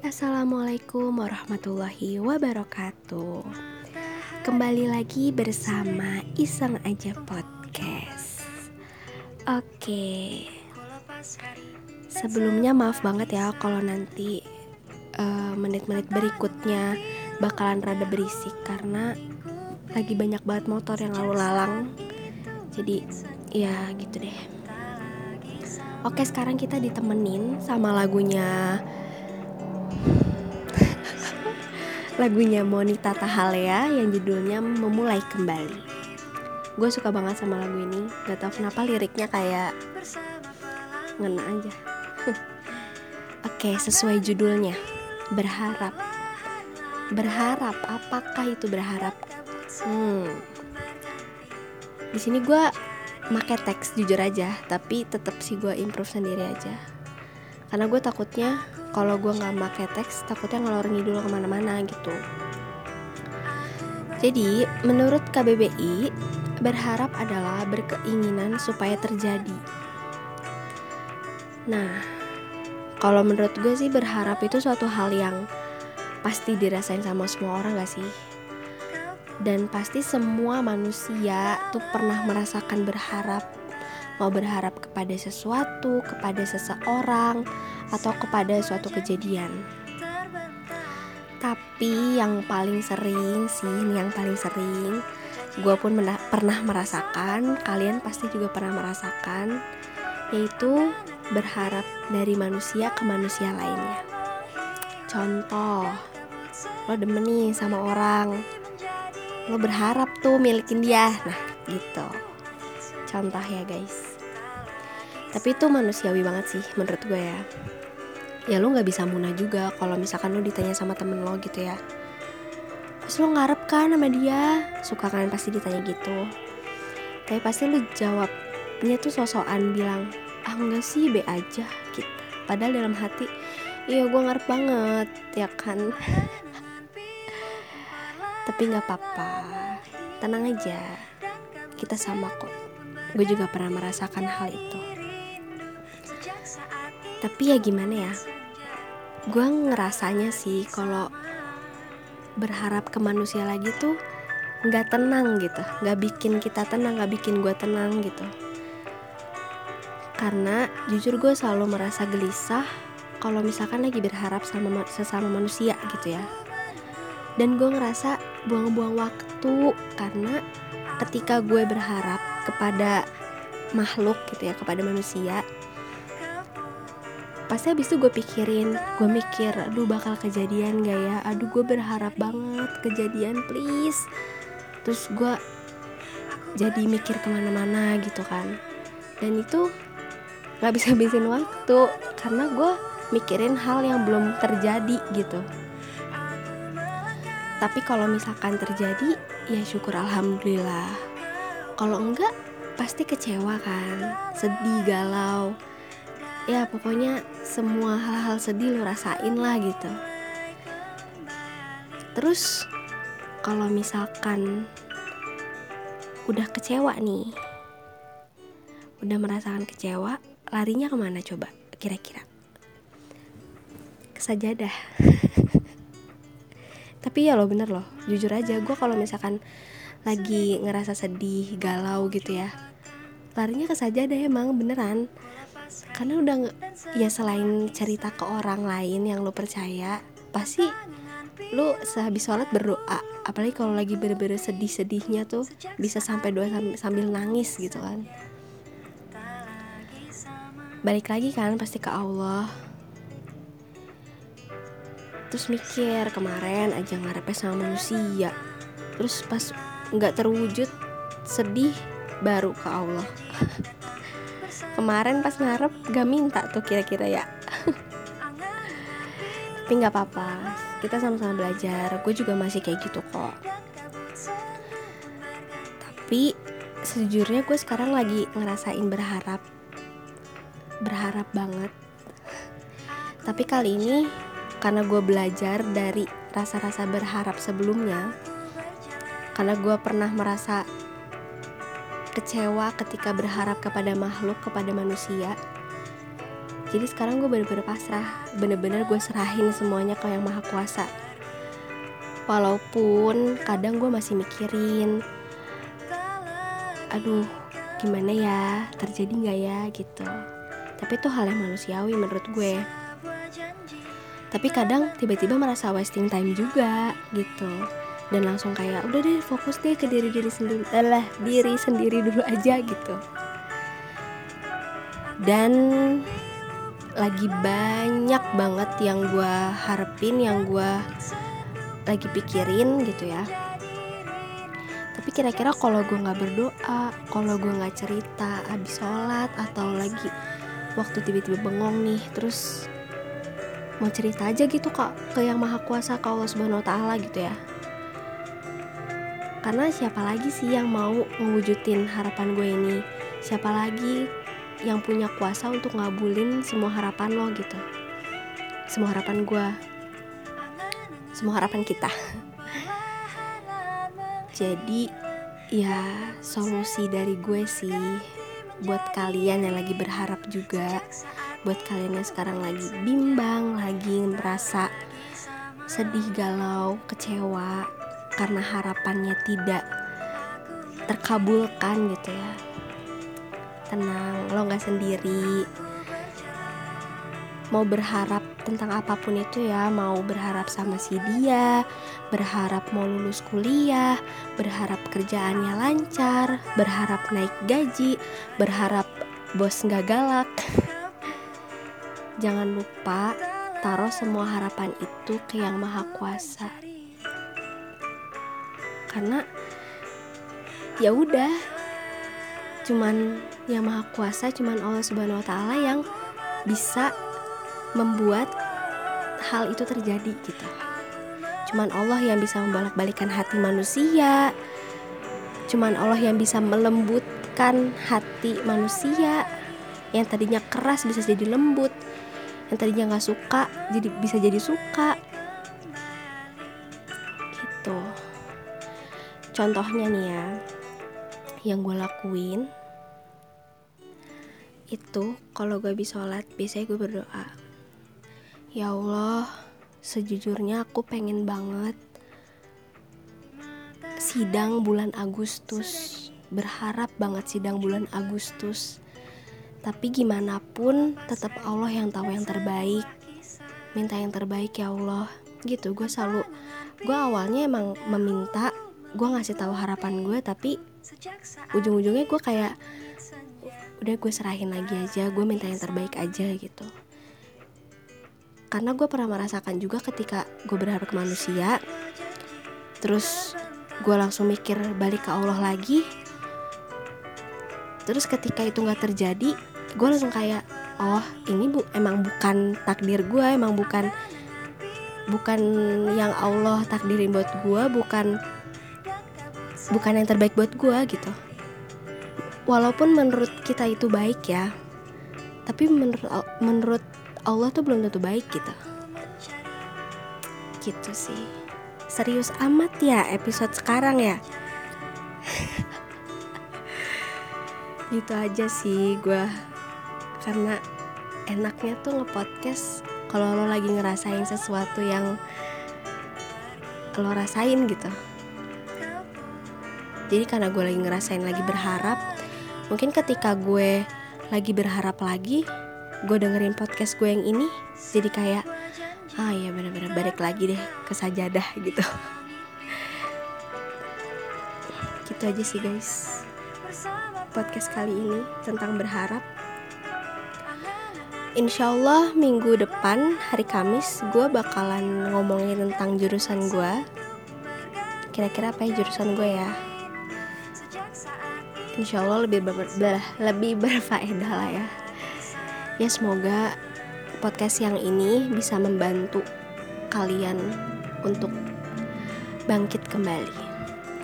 Assalamualaikum warahmatullahi wabarakatuh. Kembali lagi bersama Iseng Aja Podcast. Oke. Sebelumnya maaf banget ya kalau nanti uh, menit-menit uh, berikutnya bakalan rada berisik Karena lagi banyak banget motor yang lalu lalang. Jadi ya gitu deh. Oke sekarang kita ditemenin sama lagunya lagunya Monita Tahalea yang judulnya Memulai Kembali. Gue suka banget sama lagu ini, gak tau kenapa liriknya kayak ngena aja. Oke, sesuai judulnya, berharap. Berharap, apakah itu berharap? Hmm. Di sini gue make teks jujur aja, tapi tetap sih gue improve sendiri aja. Karena gue takutnya kalau gue nggak pakai teks takutnya ngalor ngidul ke mana-mana gitu. Jadi menurut KBBI berharap adalah berkeinginan supaya terjadi. Nah kalau menurut gue sih berharap itu suatu hal yang pasti dirasain sama semua orang gak sih? Dan pasti semua manusia tuh pernah merasakan berharap mau berharap kepada sesuatu, kepada seseorang, atau kepada suatu kejadian. Tapi yang paling sering sih, yang paling sering, gue pun pernah merasakan, kalian pasti juga pernah merasakan, yaitu berharap dari manusia ke manusia lainnya. Contoh, lo demen nih sama orang, lo berharap tuh milikin dia, nah gitu. Contoh ya guys tapi itu manusiawi banget sih menurut gue ya. Ya lo nggak bisa munah juga kalau misalkan lo ditanya sama temen lo gitu ya. Pas lo ngarep kan sama dia? Suka kan pasti ditanya gitu. Tapi pasti lo jawabnya tuh sosokan bilang ah enggak sih be aja gitu. Padahal dalam hati iya gue ngarep banget ya kan? Tapi nggak apa-apa. Tenang aja. Kita sama kok. Gue juga pernah merasakan hal itu tapi ya gimana ya? Gue ngerasanya sih kalau berharap ke manusia lagi tuh nggak tenang gitu nggak bikin kita tenang nggak bikin gue tenang gitu. Karena jujur gue selalu merasa gelisah kalau misalkan lagi berharap sama sesama manusia gitu ya. Dan gue ngerasa buang-buang waktu karena ketika gue berharap kepada makhluk gitu ya kepada manusia pasti habis itu gue pikirin gue mikir aduh bakal kejadian gak ya? Aduh gue berharap banget kejadian please. Terus gue jadi mikir ke mana-mana gitu kan. Dan itu nggak bisa habisin waktu karena gue mikirin hal yang belum terjadi gitu. Tapi kalau misalkan terjadi ya syukur alhamdulillah. Kalau enggak pasti kecewa kan sedih galau ya pokoknya semua hal-hal sedih lo rasain lah gitu. Terus kalau misalkan udah kecewa nih udah merasakan kecewa larinya ke mana coba kira-kira? Kesajadah. Tapi ya lo bener loh jujur aja gue kalau misalkan lagi ngerasa sedih galau gitu ya larinya ke sajadah emang beneran karena udah ya selain cerita ke orang lain yang lo percaya pasti lo sehabis sholat berdoa apalagi kalau lagi bener-bener sedih-sedihnya tuh bisa sampai doa sambil nangis gitu kan. Balik lagi kan pasti ke Allah. Terus mikir kemarin aja ngarepnya sama manusia. Terus pas nggak terwujud sedih baru ke Allah kemarin pas ngarep gak minta tuh kira-kira ya. Tapi nggak apa-apa. Kita sama-sama belajar. Gue juga masih kayak gitu kok. Tapi sejujurnya gue sekarang lagi ngerasain berharap. Berharap banget. Tapi kali ini karena gue belajar dari rasa-rasa berharap sebelumnya karena gue pernah merasa kecewa ketika berharap kepada makhluk, kepada manusia. jadi sekarang gue bener-bener pasrah. Bener-bener gue serahin semuanya ke yang maha kuasa. Walaupun kadang gue masih mikirin aduh gimana ya? Terjadi nggak ya? gitu. Tapi itu hal yang manusiawi menurut gue. Tapi kadang tiba-tiba merasa wasting time juga gitu dan langsung kayak udah deh fokus deh ke diri diri sendiri adalah diri sendiri dulu aja gitu. Dan lagi banyak banget yang gue harapin yang gue lagi pikirin gitu ya. Tapi kira-kira kalau gue nggak berdoa kalau gue nggak cerita abis sholat atau lagi waktu tiba-tiba bengong nih terus mau cerita aja gitu kak ke yang maha kuasa ke Allah subhanahu wa ta'ala gitu ya karena siapa lagi sih yang mau ngewujudin harapan gue ini? Siapa lagi yang punya kuasa untuk ngabulin semua harapan lo gitu? Semua harapan gue semua harapan kita. Jadi ya solusi dari gue sih buat kalian yang lagi berharap juga buat kalian yang sekarang lagi bimbang, lagi merasa sedih, galau, kecewa karena harapannya tidak terkabulkan gitu ya. Tenang, lo gak sendiri. Mau berharap tentang apa pun itu ya, mau berharap sama si dia, berharap mau lulus kuliah, berharap kerjaannya lancar, berharap naik gaji, berharap bos nggak galak. Jangan lupa taruh semua harapan itu ke Yang Maha Kuasa. Karena ya udah, cuman Yang Maha Kuasa, cuman Allah Subhanahu Wa Taala yang bisa membuat hal itu terjadi gitu. Cuman Allah yang bisa membolak-balikan hati manusia. Cuman Allah yang bisa melembutkan hati manusia yang tadinya keras bisa jadi lembut yang tadinya nggak suka jadi bisa jadi suka gitu contohnya nih ya yang gue lakuin itu kalau gue habis sholat biasanya gue berdoa. Ya Allah sejujurnya aku pengen banget sidang bulan Agustus. Berharap banget sidang bulan Agustus. Tapi gimana pun tetap Allah yang tahu yang terbaik. Minta yang terbaik ya Allah. Gitu gue selalu gue awalnya emang meminta gue ngasih tahu harapan gue tapi ujung-ujungnya gue kayak udah gue serahin lagi aja gue minta yang terbaik aja gitu. Karena gue pernah merasakan juga ketika gue berharap ke manusia terus gue langsung mikir balik ke Allah lagi terus ketika itu nggak terjadi gue langsung kayak oh ini bu emang bukan takdir gue emang bukan bukan yang Allah takdirin buat gue bukan bukan yang terbaik buat gue gitu. Walaupun menurut kita itu baik ya. Tapi menurut menurut Allah tuh belum tentu baik gitu. Gitu sih. Serius amat ya episode sekarang ya. Gitu aja sih gue karena enaknya tuh ngepodcast kalau lo lagi ngerasain sesuatu yang lo rasain gitu jadi karena gue lagi ngerasain lagi berharap mungkin ketika gue lagi berharap lagi gue dengerin podcast gue yang ini jadi kayak ah ya bener-bener balik lagi deh ke sajadah gitu. Gitu aja sih guys podcast kali ini tentang berharap. Insya Allah minggu depan hari Kamis gue bakalan ngomongin tentang jurusan gue. Kira-kira apa ya jurusan gue ya Insya Allah lebih ber lebih berfaedah lah ya Ya semoga podcast yang ini bisa membantu kalian untuk bangkit kembali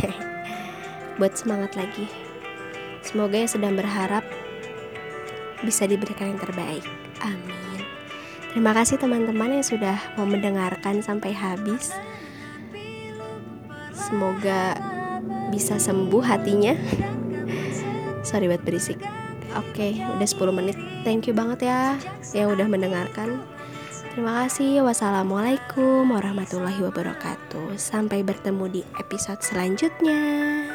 Buat semangat lagi Semoga yang sedang berharap bisa diberikan yang terbaik. Amin. Terima kasih teman-teman yang sudah mau mendengarkan sampai habis. Semoga bisa sembuh hatinya. Sorry buat berisik. Oke, udah 10 menit. Thank you banget ya yang udah mendengarkan. Terima kasih. Wassalamualaikum warahmatullahi wabarakatuh. Sampai bertemu di episode selanjutnya.